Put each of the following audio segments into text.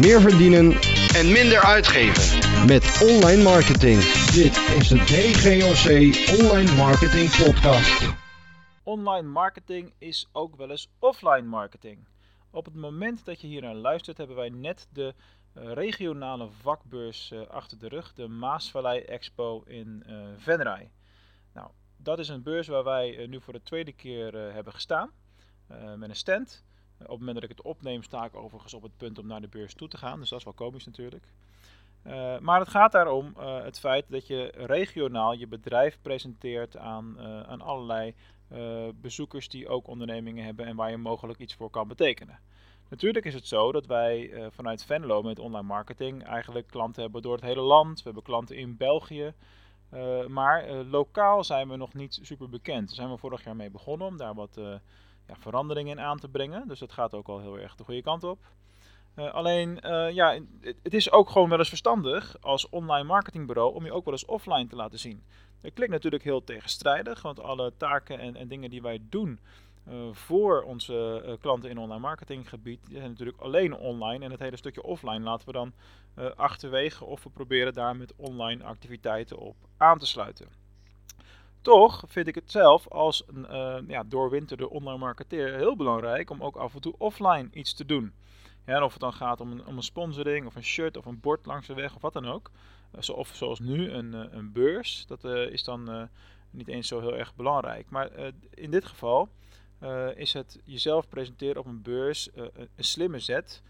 meer verdienen en minder uitgeven. met online marketing. Dit is de DGOC Online Marketing Podcast. Online marketing is ook wel eens offline marketing. Op het moment dat je hier naar luistert, hebben wij net de eh, regionale vakbeurs eh, achter de rug, de Maasvallei Expo in uh, Venray. Nou, dat is een beurs waar wij eh, nu voor de tweede keer eh, hebben gestaan, eh, met een stand. Op het moment dat ik het opneem, sta ik overigens op het punt om naar de beurs toe te gaan, dus dat is wel komisch natuurlijk. Uh, maar het gaat daarom uh, het feit dat je regionaal je bedrijf presenteert aan, uh, aan allerlei bezoekers die ook ondernemingen hebben en waar je mogelijk iets voor kan betekenen. Natuurlijk is het zo dat wij vanuit Venlo met online marketing eigenlijk klanten hebben door het hele land. We hebben klanten in België. maar lokaal zijn we nog niet super bekend. Daar zijn we vorig jaar mee begonnen om daar wat veranderingen in aan te brengen. Dus dat gaat ook al heel erg de goede kant op. Uh, alleen, uh, ja, het, is ook gewoon wel eens verstandig als online marketingbureau om je ook wel eens offline te laten zien. Dat klinkt natuurlijk heel tegenstrijdig, want alle taken en, en dingen die wij doen uh, voor onze klanten in online marketinggebied die zijn natuurlijk alleen online en het hele stukje offline laten we dan achterwege of we proberen daar met online activiteiten op aan te sluiten. Toch vind ik het zelf als een ja, doorwinterde online marketeer heel belangrijk om ook af en toe offline iets te doen. Ja, en of het dan gaat om een, om een sponsoring of een shirt of een bord langs de weg of wat dan ook. Uh, zo, of zoals nu een, uh, een beurs. Dat is dan niet eens zo heel erg belangrijk. Maar in dit geval is het jezelf presenteren op een beurs een slimme zet.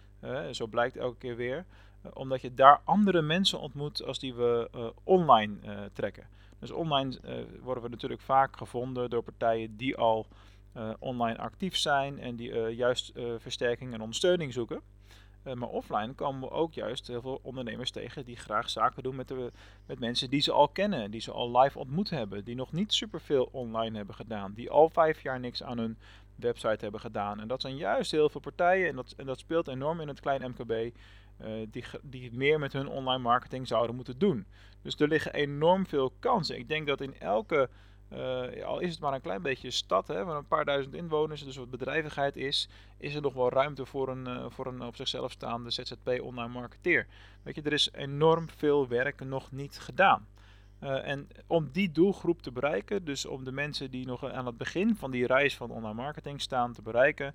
zo blijkt elke keer weer. omdat je daar andere mensen ontmoet als die we online trekken. Dus online worden we natuurlijk vaak gevonden door partijen die al uh, online actief zijn en die uh, juist versterking en ondersteuning zoeken. Maar offline komen we ook juist heel veel ondernemers tegen die graag zaken doen met, de, met mensen die ze al kennen, die ze al live ontmoet hebben, die nog niet superveel online hebben gedaan, die al vijf jaar niks aan hun website hebben gedaan. En dat zijn juist heel veel partijen en dat, en dat speelt enorm in het klein MKB. die, die meer met hun online marketing zouden moeten doen. Dus er liggen enorm veel kansen. Ik denk dat in elke uh, al is het maar een klein beetje stad, hè, van een paar duizend inwoners, dus wat bedrijvigheid is, is er nog wel ruimte voor een, uh, voor een op zichzelf staande ZZP online marketeer. Weet je, er is enorm veel werk nog niet gedaan. En om die doelgroep te bereiken, dus om de mensen die nog aan het begin van die reis van online marketing staan te bereiken,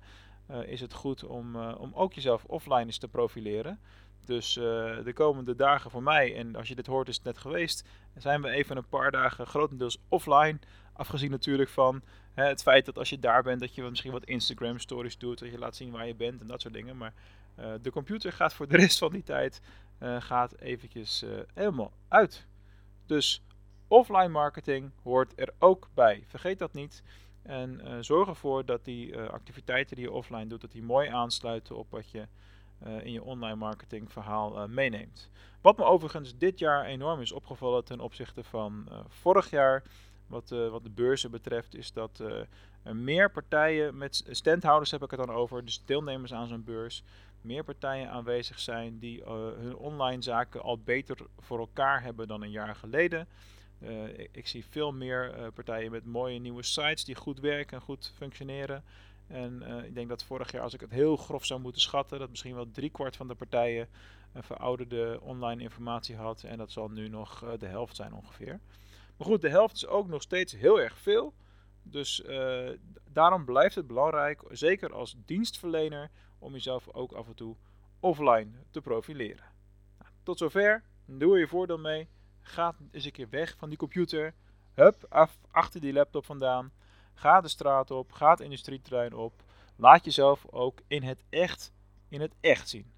is het goed om, om ook jezelf offline eens te profileren. Dus uh, de komende dagen voor mij, en als je dit hoort is het net geweest, zijn we even een paar dagen grotendeels offline. Afgezien natuurlijk van hè, het feit dat als je daar bent, dat je misschien wat Instagram stories doet, dat je laat zien waar je bent en dat soort dingen. Maar uh, de computer gaat voor de rest van die tijd uh, gaat eventjes helemaal uit. Dus offline marketing hoort er ook bij. Vergeet dat niet. En zorg ervoor dat die activiteiten die je offline doet, dat die mooi aansluiten op wat je uh, in je online marketing verhaal uh, meeneemt. Wat me overigens dit jaar enorm is opgevallen ten opzichte van uh, vorig jaar, wat, wat de beurzen betreft, is dat er meer partijen met standhouders heb ik het dan over, dus deelnemers aan zo'n beurs, meer partijen aanwezig zijn die hun online zaken al beter voor elkaar hebben dan een jaar geleden. Ik, zie veel meer partijen met mooie nieuwe sites die goed werken en goed functioneren. En uh, ik denk dat vorig jaar, als ik het heel grof zou moeten schatten, dat misschien wel driekwart van de partijen een verouderde online informatie had. En dat zal nu nog uh, de helft zijn ongeveer. Maar goed, de helft is ook nog steeds heel erg veel. Dus daarom blijft het belangrijk, zeker als dienstverlener, om jezelf ook af en toe offline te profileren. Nou, tot zover. Doe er je voordeel mee. Ga eens een keer weg van die computer. Hup, achter die laptop vandaan. Ga de straat op, ga het industrieterrein op. Laat jezelf ook in het echt, in het echt zien.